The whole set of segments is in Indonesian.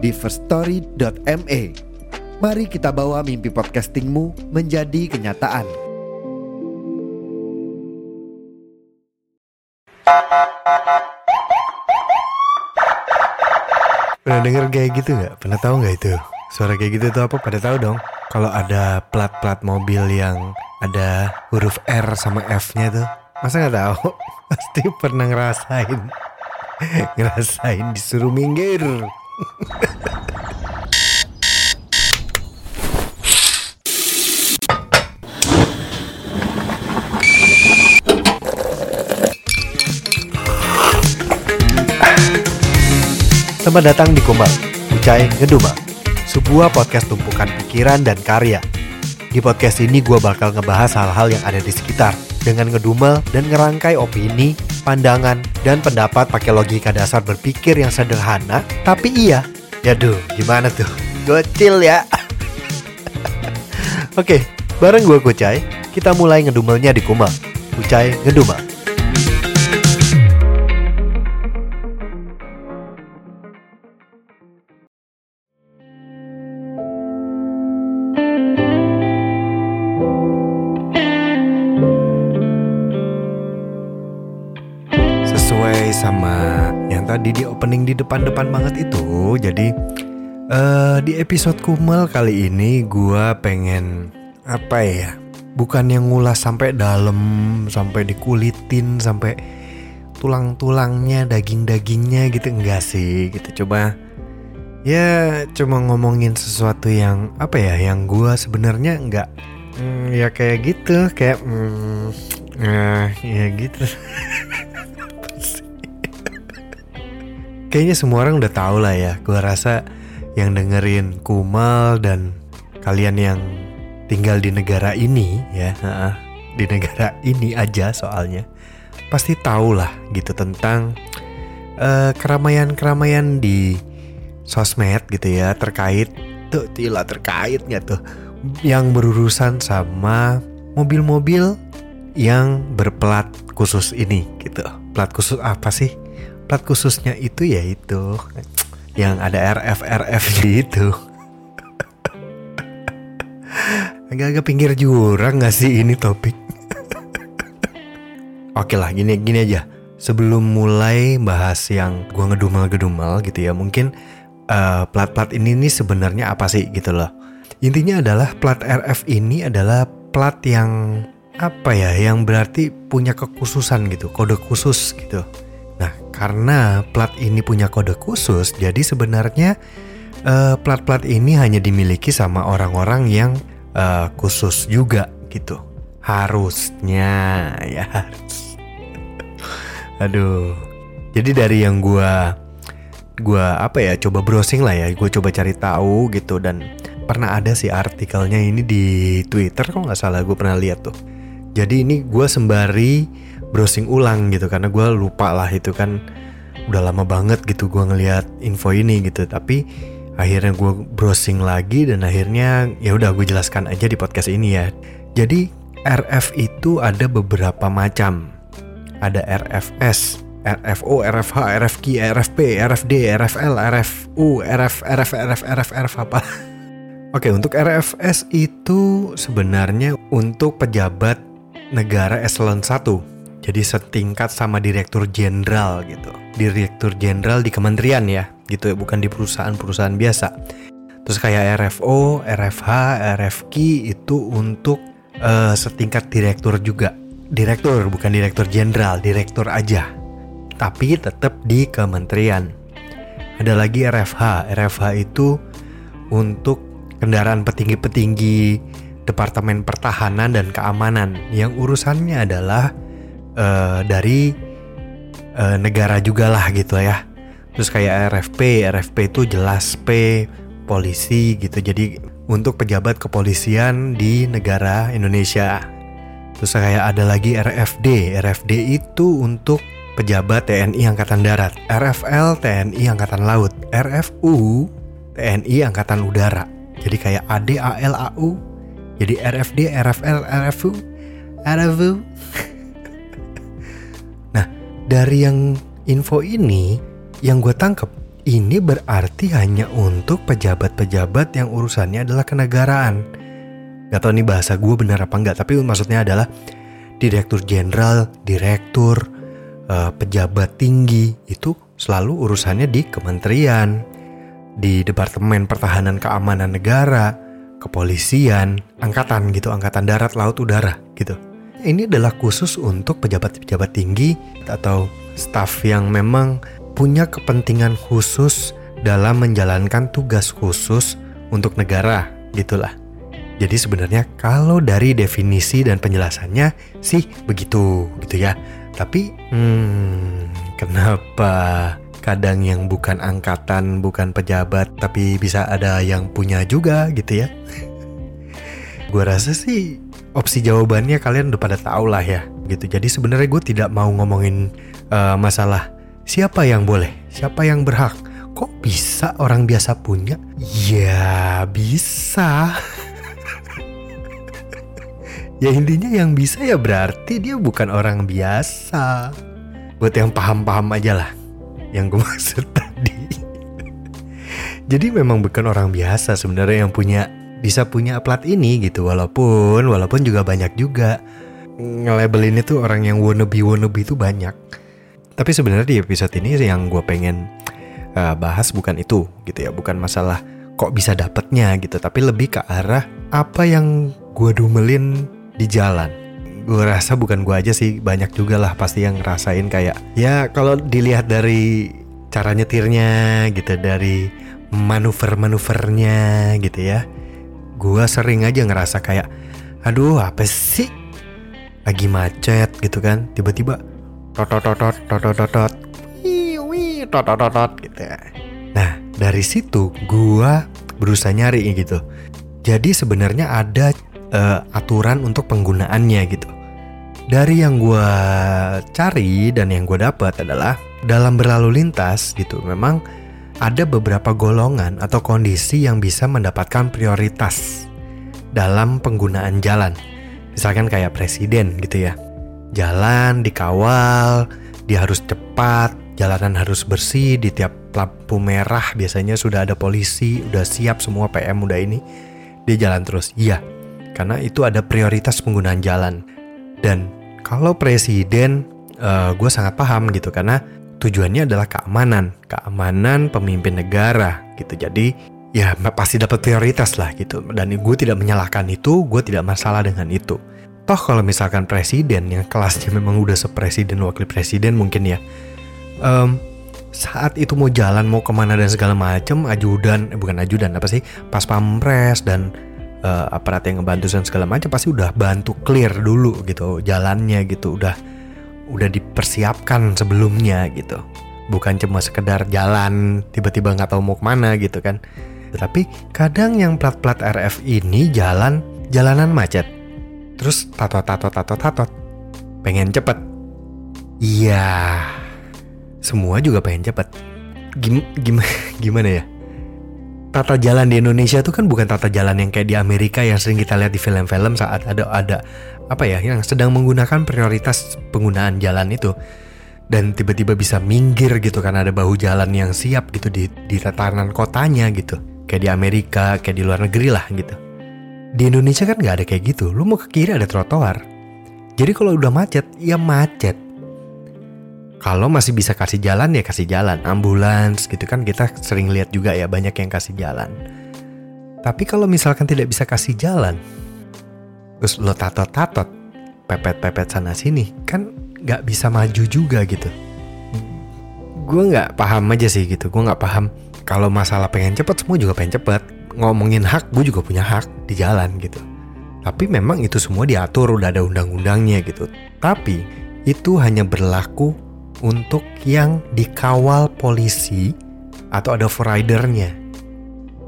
di firststory.me. Mari kita bawa mimpi podcastingmu menjadi kenyataan. Pernah denger kayak gitu nggak? Pernah tahu nggak itu? Suara kayak gitu tuh apa? Pada tahu dong. Kalau ada plat-plat mobil yang ada huruf R sama F-nya tuh, masa nggak tahu? Pasti pernah ngerasain, ngerasain disuruh minggir. Selamat datang di Kumbang, Ucai Ngedumel, sebuah podcast tumpukan pikiran dan karya. Di podcast ini gue bakal ngebahas hal-hal yang ada di sekitar dengan ngedumel dan ngerangkai opini, pandangan, dan pendapat pakai logika dasar berpikir yang sederhana, tapi iya. Yaduh, gimana tuh? Gocil ya. Oke, bareng gue Kucai, kita mulai ngedumelnya di Kumbang. Kucai Ngedumel. Yang tadi di opening di depan-depan banget itu. Jadi eh di episode Kumel kali ini gua pengen apa ya? Bukan yang ngulas sampai dalam, sampai dikulitin, sampai tulang-tulangnya, daging-dagingnya gitu enggak sih? Gitu coba ya cuma ngomongin sesuatu yang apa ya? Yang gua sebenarnya enggak hmm, ya kayak gitu, kayak hmm, eh, ya gitu. Kayaknya semua orang udah tahu lah ya. Gua rasa yang dengerin Kumal dan kalian yang tinggal di negara ini ya, di negara ini aja soalnya pasti tahu lah gitu tentang eh, keramaian-keramaian di sosmed gitu ya terkait tuh tila terkait nggak tuh yang berurusan sama mobil-mobil yang berplat khusus ini gitu. Plat khusus apa sih? Plat khususnya itu ya itu yang ada RF RF gitu. Agak-agak pinggir jurang gak sih ini topik? Oke lah gini gini aja. Sebelum mulai bahas yang gua ngedumel-gedumel gitu ya, mungkin eh, plat-plat ini nih sebenarnya apa sih gitu loh. Intinya adalah plat RF ini adalah plat yang apa ya, yang berarti punya kekhususan gitu, kode khusus gitu. Karena plat ini punya kode khusus, jadi sebenarnya eh, plat-plat ini hanya dimiliki sama orang-orang yang eh, khusus juga gitu. Harusnya ya harus. Aduh. Jadi dari yang gua gua apa ya coba browsing lah ya, gue coba cari tahu gitu dan pernah ada sih artikelnya ini di Twitter kok nggak salah gue pernah lihat tuh. Jadi ini gue sembari browsing ulang gitu karena gue lupa lah itu kan udah lama banget gitu gue ngelihat info ini gitu tapi akhirnya gue browsing lagi dan akhirnya ya udah gue jelaskan aja di podcast ini ya jadi RF itu ada beberapa macam ada RFS RFO, RFH, RFQ, RFP, RFD, RFL, RFU, RF, RF, RF, RF, RF apa? Oke, untuk RFS itu sebenarnya untuk pejabat negara eselon 1 jadi setingkat sama direktur jenderal gitu. Direktur jenderal di kementerian ya, gitu bukan di perusahaan-perusahaan biasa. Terus kayak RFO, RFH, RFQ itu untuk eh, setingkat direktur juga. Direktur bukan direktur jenderal, direktur aja. Tapi tetap di kementerian. Ada lagi RFH. RFH itu untuk kendaraan petinggi-petinggi Departemen Pertahanan dan Keamanan yang urusannya adalah eh, dari eh, negara juga lah gitu ya. Terus kayak RFP, RFP itu jelas P polisi gitu. Jadi untuk pejabat kepolisian di negara Indonesia. Terus kayak ada lagi RFD. RFD itu untuk pejabat TNI Angkatan Darat. RFL TNI Angkatan Laut. RFU TNI Angkatan Udara. Jadi kayak AD, AL, AU. Jadi RFD, RFL, RFU, RFU. Dari yang info ini, yang gue tangkep, ini berarti hanya untuk pejabat-pejabat yang urusannya adalah kenegaraan. Gak tau nih bahasa gue benar apa enggak, tapi maksudnya adalah direktur jenderal, direktur, uh, pejabat tinggi itu selalu urusannya di kementerian, di Departemen Pertahanan Keamanan Negara, kepolisian, angkatan gitu, angkatan darat, laut, udara gitu. Ini adalah khusus untuk pejabat-pejabat tinggi atau staf yang memang punya kepentingan khusus dalam menjalankan tugas khusus untuk negara, gitulah. Jadi sebenarnya kalau dari definisi dan penjelasannya sih begitu, gitu ya. Tapi, hmm, kenapa kadang yang bukan angkatan, bukan pejabat, tapi bisa ada yang punya juga gitu ya? gue rasa sih opsi jawabannya kalian udah pada tahu lah ya, gitu. Jadi sebenarnya gue tidak mau ngomongin uh, masalah Siapa yang boleh? Siapa yang berhak? Kok bisa orang biasa punya? Ya bisa. ya intinya yang bisa ya berarti dia bukan orang biasa. Buat yang paham-paham aja lah. Yang gue maksud tadi. Jadi memang bukan orang biasa sebenarnya yang punya bisa punya plat ini gitu walaupun walaupun juga banyak juga nge-label ini tuh orang yang wannabe wannabe itu banyak tapi sebenarnya di episode ini yang gue pengen uh, bahas bukan itu gitu ya, bukan masalah kok bisa dapetnya gitu, tapi lebih ke arah apa yang gue dumelin di jalan. Gue rasa bukan gue aja sih, banyak juga lah pasti yang ngerasain kayak ya kalau dilihat dari cara nyetirnya gitu, dari manuver-manuvernya gitu ya. Gue sering aja ngerasa kayak, aduh apa sih? Lagi macet gitu kan, tiba-tiba totot totot totot totot totot gitu ya. Nah dari situ gua berusaha nyari gitu. Jadi sebenarnya ada uh, aturan untuk penggunaannya gitu. Dari yang gua cari dan yang gua dapat adalah dalam berlalu lintas gitu memang ada beberapa golongan atau kondisi yang bisa mendapatkan prioritas dalam penggunaan jalan. Misalkan kayak presiden gitu ya jalan dikawal, dia harus cepat, jalanan harus bersih, di tiap lampu merah biasanya sudah ada polisi, udah siap semua PM udah ini, dia jalan terus. Iya, karena itu ada prioritas penggunaan jalan. Dan kalau presiden, uh, gue sangat paham gitu karena tujuannya adalah keamanan, keamanan pemimpin negara gitu. Jadi ya pasti dapat prioritas lah gitu. Dan gue tidak menyalahkan itu, gue tidak masalah dengan itu. Toh kalau misalkan presiden yang kelasnya memang udah sepresiden wakil presiden mungkin ya. Um, saat itu mau jalan mau ke mana dan segala macem ajudan eh, bukan ajudan apa sih pas pampres dan uh, aparat yang ngebantu dan segala macam pasti udah bantu clear dulu gitu jalannya gitu udah udah dipersiapkan sebelumnya gitu bukan cuma sekedar jalan tiba-tiba nggak tahu mau ke mana gitu kan tapi kadang yang plat-plat RF ini jalan jalanan macet Terus tato tato tato tato pengen cepet. Iya, semua juga pengen cepet. Gim, gim, gimana ya? Tata jalan di Indonesia tuh kan bukan tata jalan yang kayak di Amerika yang sering kita lihat di film-film saat ada ada apa ya yang sedang menggunakan prioritas penggunaan jalan itu dan tiba-tiba bisa minggir gitu kan ada bahu jalan yang siap gitu di di tatanan kotanya gitu kayak di Amerika kayak di luar negeri lah gitu di Indonesia kan nggak ada kayak gitu. Lu mau ke kiri ada trotoar. Jadi kalau udah macet, ya macet. Kalau masih bisa kasih jalan ya kasih jalan. Ambulans gitu kan kita sering lihat juga ya banyak yang kasih jalan. Tapi kalau misalkan tidak bisa kasih jalan, terus lo tatot-tatot, pepet-pepet sana sini, kan nggak bisa maju juga gitu. Gue nggak paham aja sih gitu. Gue nggak paham kalau masalah pengen cepet semua juga pengen cepet ngomongin hak, gue juga punya hak di jalan gitu. Tapi memang itu semua diatur, udah ada undang-undangnya gitu. Tapi itu hanya berlaku untuk yang dikawal polisi atau ada ridernya.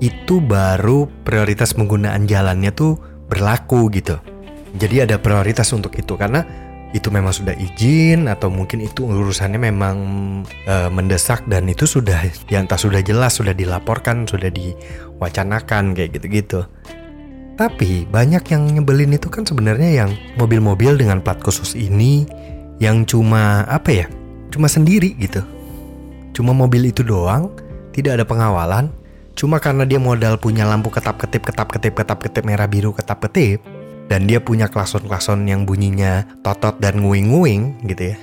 Itu baru prioritas penggunaan jalannya tuh berlaku gitu. Jadi ada prioritas untuk itu karena itu memang sudah izin atau mungkin itu urusannya memang e, mendesak dan itu sudah ya entah sudah jelas sudah dilaporkan sudah diwacanakan kayak gitu-gitu. Tapi banyak yang nyebelin itu kan sebenarnya yang mobil-mobil dengan plat khusus ini yang cuma apa ya? Cuma sendiri gitu. Cuma mobil itu doang, tidak ada pengawalan. Cuma karena dia modal punya lampu ketap-ketip, ketap-ketip, ketap-ketip merah biru, ketap-ketip, dan dia punya klason-klason yang bunyinya totot dan nguing-nguing gitu ya.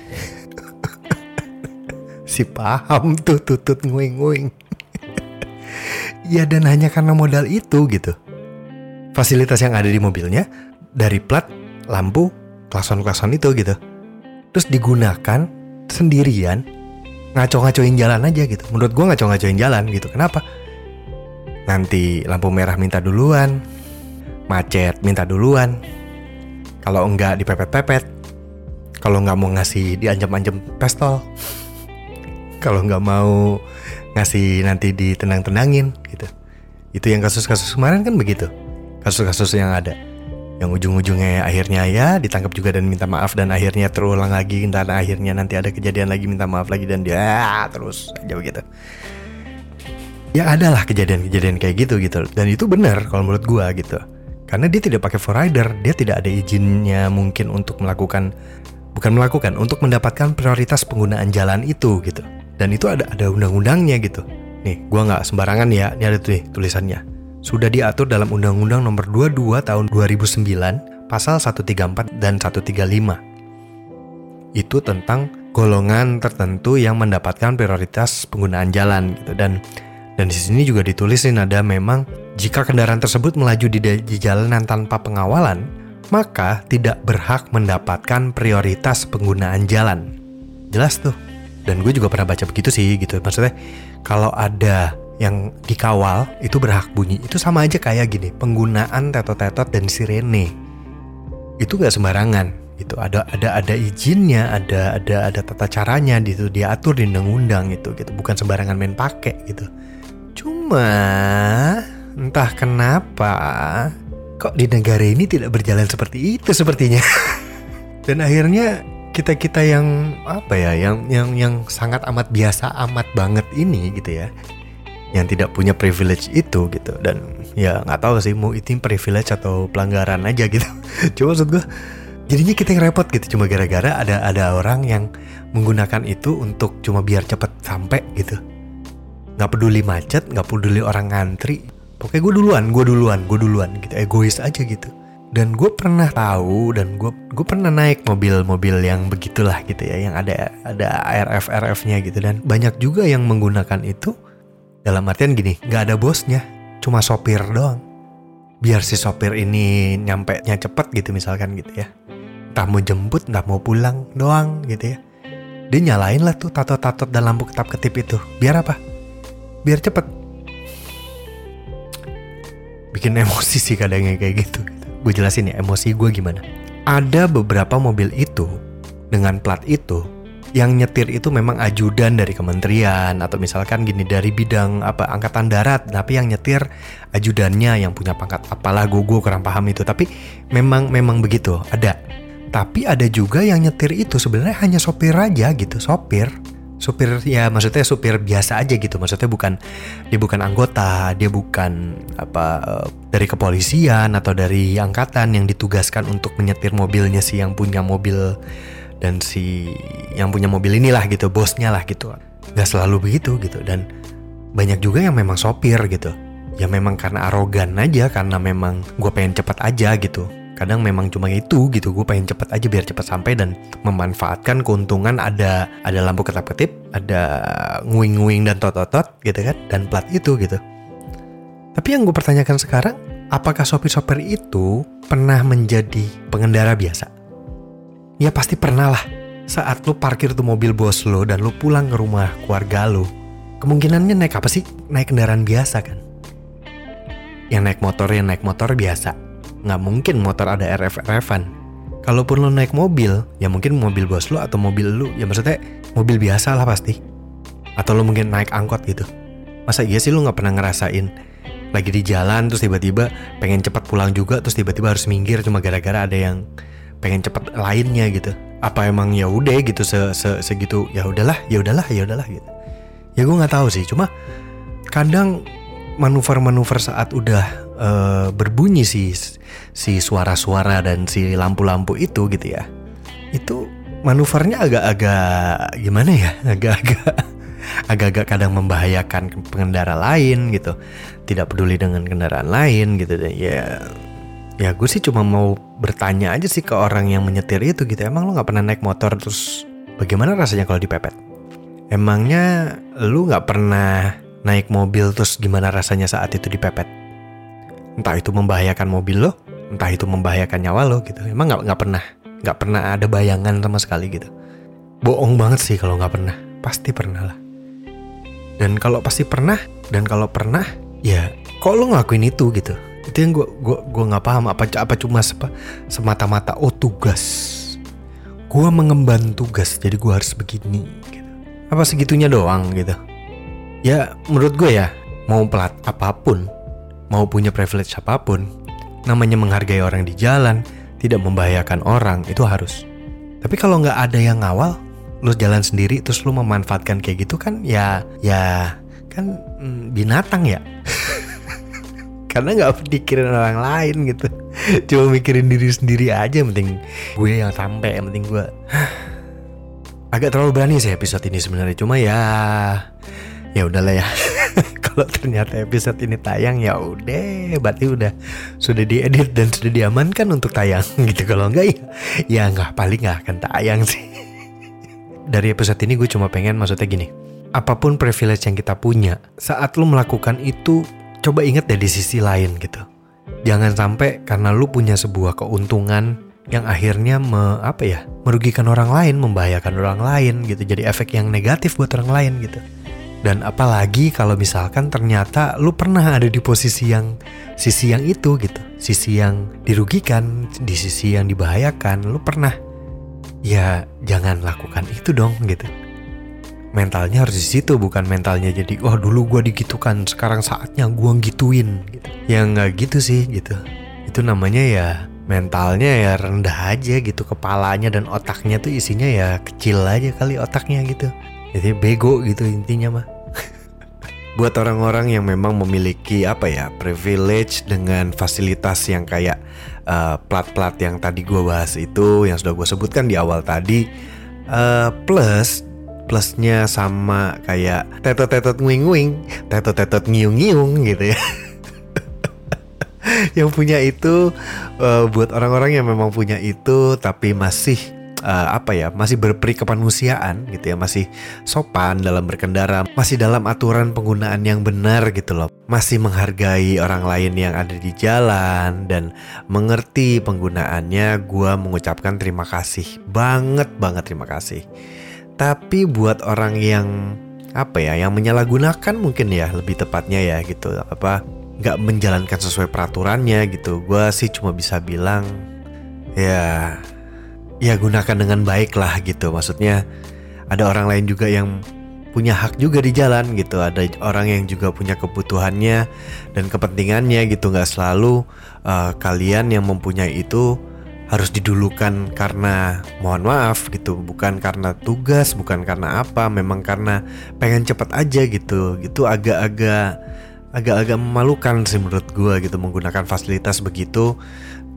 si paham tuh tutut nguing-nguing. ya dan hanya karena modal itu gitu. Fasilitas yang ada di mobilnya dari plat, lampu, klason-klason itu gitu. Terus digunakan sendirian ngaco-ngacoin jalan aja gitu. Menurut gue ngaco-ngacoin jalan gitu. Kenapa? Nanti lampu merah minta duluan, macet minta duluan. Kalau enggak dipepet-pepet. Kalau nggak mau ngasih diancam-ancam pistol kalau nggak mau ngasih nanti ditendang-tendangin gitu. Itu yang kasus-kasus kemarin kan begitu. Kasus-kasus yang ada. Yang ujung-ujungnya akhirnya ya ditangkap juga dan minta maaf dan akhirnya terulang lagi. Dan akhirnya nanti ada kejadian lagi minta maaf lagi dan dia terus aja begitu ya adalah kejadian-kejadian kayak gitu gitu dan itu benar kalau menurut gua gitu karena dia tidak pakai rider, dia tidak ada izinnya mungkin untuk melakukan bukan melakukan untuk mendapatkan prioritas penggunaan jalan itu gitu. Dan itu ada ada undang-undangnya gitu. Nih, gua nggak sembarangan ya. Ini ada tuh nih tulisannya. Sudah diatur dalam Undang-Undang Nomor 22 Tahun 2009 Pasal 134 dan 135. Itu tentang golongan tertentu yang mendapatkan prioritas penggunaan jalan gitu dan dan di sini juga ditulisin ada memang jika kendaraan tersebut melaju di, di jalanan tanpa pengawalan, maka tidak berhak mendapatkan prioritas penggunaan jalan. Jelas tuh. Dan gue juga pernah baca begitu sih gitu. Maksudnya kalau ada yang dikawal itu berhak bunyi. Itu sama aja kayak gini, penggunaan tetot-tetot dan sirene. Itu gak sembarangan itu ada ada ada izinnya ada ada ada tata caranya gitu diatur di undang-undang itu gitu bukan sembarangan main pakai gitu cuma Entah kenapa, kok di negara ini tidak berjalan seperti itu sepertinya. Dan akhirnya kita-kita yang apa ya, yang yang yang sangat amat biasa amat banget ini gitu ya, yang tidak punya privilege itu gitu dan ya nggak tahu sih mau itu privilege atau pelanggaran aja gitu. Coba maksud gue jadinya kita yang repot gitu cuma gara-gara ada ada orang yang menggunakan itu untuk cuma biar cepet sampai gitu nggak peduli macet nggak peduli orang ngantri. Pokoknya gue duluan gue duluan gue duluan gitu. Egois aja gitu. Dan gue pernah tahu dan gue gue pernah naik mobil-mobil yang begitulah gitu ya yang ada ada RF RF-nya gitu. Dan banyak juga yang menggunakan itu dalam artian gini nggak ada bosnya cuma sopir doang. Biar si sopir ini nyampe nya cepet gitu misalkan gitu ya. Entah mau jemput entah mau pulang doang gitu ya. Dia nyalain lah tuh tato-tato dan lampu ketap-ketip itu. Biar apa biar cepet. Bikin emosi sih kadangnya kayak gitu. Gue jelasin ya emosi gue gimana. Ada beberapa mobil itu dengan plat itu yang nyetir itu memang ajudan dari kementerian atau misalkan gini dari bidang apa angkatan darat. Tapi yang nyetir ajudannya yang punya pangkat apalah gue gue kurang paham itu. Tapi memang memang begitu ada. Tapi ada juga yang nyetir itu sebenarnya hanya sopir aja gitu sopir supir ya maksudnya supir biasa aja gitu. Maksudnya bukan dia bukan anggota dia bukan apa uh, dari kepolisian atau dari angkatan yang ditugaskan untuk menyetir mobilnya si yang punya mobil dan si yang punya mobil inilah gitu bosnya lah gitu. Nggak selalu begitu gitu. Dan banyak juga yang memang sopir gitu. Ya memang karena arogan aja karena memang gue pengen cepat aja gitu kadang memang cuma itu gitu gue pengen cepet aja biar cepet sampai dan memanfaatkan keuntungan ada ada lampu ketap ketip ada nguing nguing dan tot tot gitu kan dan plat itu gitu. Tapi yang gue pertanyakan sekarang apakah sopir-sopir itu pernah menjadi pengendara biasa? Ya pasti pernah lah. Saat lo parkir tuh mobil bos lo dan lo pulang ke rumah keluarga lo kemungkinannya naik apa sih? Naik kendaraan biasa kan? Yang naik motor yang naik motor biasa nggak mungkin motor ada RF-RFan. kalaupun lo naik mobil ya mungkin mobil bos lo atau mobil lu. Ya maksudnya mobil biasa lah pasti. Atau lo mungkin naik angkot gitu. Masa iya sih lo nggak pernah ngerasain? Lagi di jalan terus tiba-tiba pengen cepat pulang juga terus tiba-tiba harus minggir cuma gara-gara ada yang pengen cepat lainnya gitu. Apa emang ya udah gitu se, se segitu ya udahlah ya udahlah ya udahlah gitu. Ya gue nggak tahu sih cuma kadang manuver-manuver saat udah uh, berbunyi si si suara-suara dan si lampu-lampu itu gitu ya. Itu manuvernya agak-agak gimana ya? Agak-agak agak-agak kadang membahayakan pengendara lain gitu. Tidak peduli dengan kendaraan lain gitu ya ya gue sih cuma mau bertanya aja sih ke orang yang menyetir itu gitu. Emang lo nggak pernah naik motor? Terus bagaimana rasanya kalau dipepet? Emangnya lu nggak pernah naik mobil? Terus gimana rasanya saat itu dipepet entah itu membahayakan mobil lo entah itu membahayakan nyawa lo gitu. Emang nggak nggak pernah nggak pernah ada bayangan sama sekali gitu. Bohong banget sih kalau nggak pernah. Pasti pernah lah. Dan kalau pasti pernah dan kalau pernah ya kok lo ngelakuin itu gitu? Itu yang gue gue gue nggak paham. Apa apa cuma sepa, semata-mata oh tugas. Gue mengemban tugas jadi gue harus begini gitu. Apa segitunya doang gitu? Ya menurut gue ya mau pelat apa pun mau punya privilege apa pun namanya menghargai orang di jalan tidak membahayakan orang itu harus. Tapi kalau nggak ada yang ngawal lu jalan sendiri terus lu memanfaatkan kayak gitu kan ya ya kan mm, binatang ya. Karena nggak pikirin orang lain gitu. Cuma mikirin diri sendiri aja penting gue yang sampai yang penting gue. Agak terlalu berani sih episode ini sebenarnya. Cuma ya ya udahlah ya kalau ternyata episode ini tayang ya udah berarti udah sudah diedit dan sudah diamankan untuk tayang gitu. Kalau enggak ya ya nggak paling nggak akan tayang sih. Dari episode ini gue cuma pengen maksudnya gini apa pun privilege yang kita punya saat lu melakukan itu coba inget dari sisi lain gitu. Jangan sampai karena lu punya sebuah keuntungan yang akhirnya me, apa ya merugikan orang lain membahayakan orang lain gitu. Jadi efek yang negatif buat orang lain gitu dan apalagi kalau misalkan ternyata lu pernah ada di posisi yang sisi yang itu gitu. Sisi yang dirugikan, di sisi yang dibahayakan, lu pernah. Ya jangan lakukan itu dong gitu. Mentalnya harus di situ bukan mentalnya jadi wah oh, dulu gua digitukan, sekarang saatnya gua gituin gitu. Ya nggak gitu sih gitu. Itu namanya ya mentalnya ya rendah aja gitu kepalanya dan otaknya tuh isinya ya kecil aja kali otaknya gitu jadi bego gitu intinya mah. Buat orang-orang yang memang memiliki apa ya privilege dengan fasilitas yang kayak uh, plat-plat yang tadi gue bahas itu yang sudah gue sebutkan di awal tadi uh, plus plusnya sama kayak tetot-tetot nguing-nguing tetot-tetot ngiung-ngiung gitu ya. Yang punya itu uh, buat orang-orang yang memang punya itu tapi masih uh, apa ya masih berperi kemanusiaan gitu ya masih sopan dalam berkendara masih dalam aturan penggunaan yang benar gitu loh. Masih menghargai orang lain yang ada di jalan dan mengerti penggunaannya gue mengucapkan terima kasih. Banget banget terima kasih. Tapi buat orang yang apa ya yang menyalahgunakan mungkin ya lebih tepatnya ya gitu apa nggak menjalankan sesuai peraturannya gitu gue sih cuma bisa bilang ya ya gunakan dengan baik lah gitu. Maksudnya ada orang lain juga yang punya hak juga di jalan gitu. Ada orang yang juga punya kebutuhannya dan kepentingannya gitu. Nggak selalu uh, kalian yang mempunyai itu harus didulukan karena mohon maaf gitu bukan karena tugas bukan karena apa memang karena pengen cepet aja gitu. Gitu agak-agak agak-agak memalukan sih menurut gue gitu menggunakan fasilitas begitu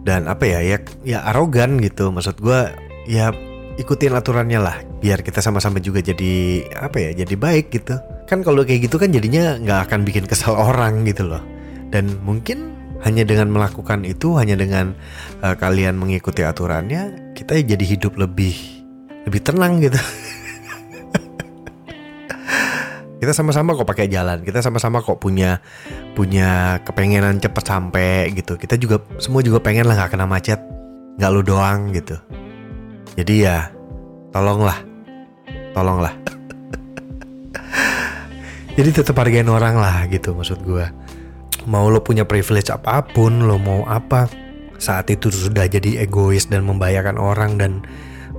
dan apa ya ya ya arogan gitu. Maksud gue ya ikutin aturannya lah biar kita sama-sama juga jadi apa ya jadi baik gitu. Kan kalau kayak gitu kan jadinya nggak akan bikin kesal orang gitu loh. Dan mungkin hanya dengan melakukan itu hanya dengan uh, kalian mengikuti aturannya kita jadi hidup lebih lebih tenang gitu kita sama-sama kok pakai jalan kita sama-sama kok punya punya kepengenan cepet sampai gitu. Kita juga semua juga pengen lah nggak kena macet nggak lu doang gitu. Jadi ya tolonglah tolonglah. Jadi tetap hargain orang lah gitu maksud gue mau lo punya privilege apa pun lo mau apa saat itu sudah jadi egois dan membahayakan orang dan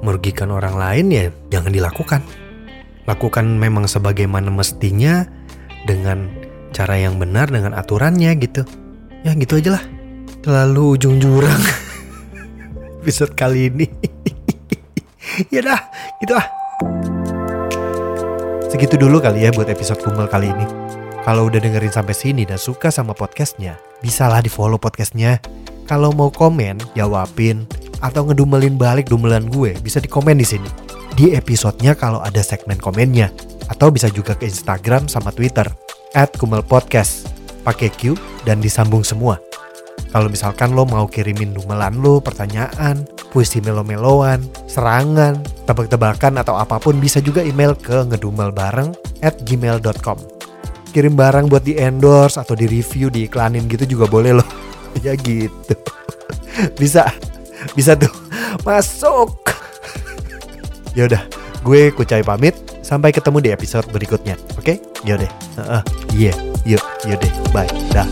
merugikan orang lain ya jangan dilakukan. Lakukan memang sebagaimana mestinya dengan cara yang benar dengan aturannya gitu. Ya gitu aja lah. Terlalu ujung jurang episode kali ini. ya dah, gitu ah. Segitu dulu kali ya buat episode kumel kali ini. Kalau udah dengerin sampai sini dan suka sama podcastnya, bisalah di follow podcastnya. Kalau mau komen, jawabin, atau ngedumelin balik dumelan gue, bisa di komen di sini. Di episodenya kalau ada segmen komennya. Atau bisa juga ke Instagram sama Twitter, at Kumel Podcast. Pakai Q dan disambung semua. Kalau misalkan lo mau kirimin dumelan lo, pertanyaan, puisi melo-meloan, serangan, tebak-tebakan atau apa pun bisa juga email ke ngedumelbareng at gmail.com. Kirim barang buat di endorse atau di review, diiklanin gitu juga boleh loh. ya gitu. bisa, bisa tuh. Masuk. Yaudah, gue Kucai pamit. Sampai ketemu di episode berikutnya. Oke? Okay? Yaudah. Uh, uh, yeah. Yuk, yaudah. Bye. Dah.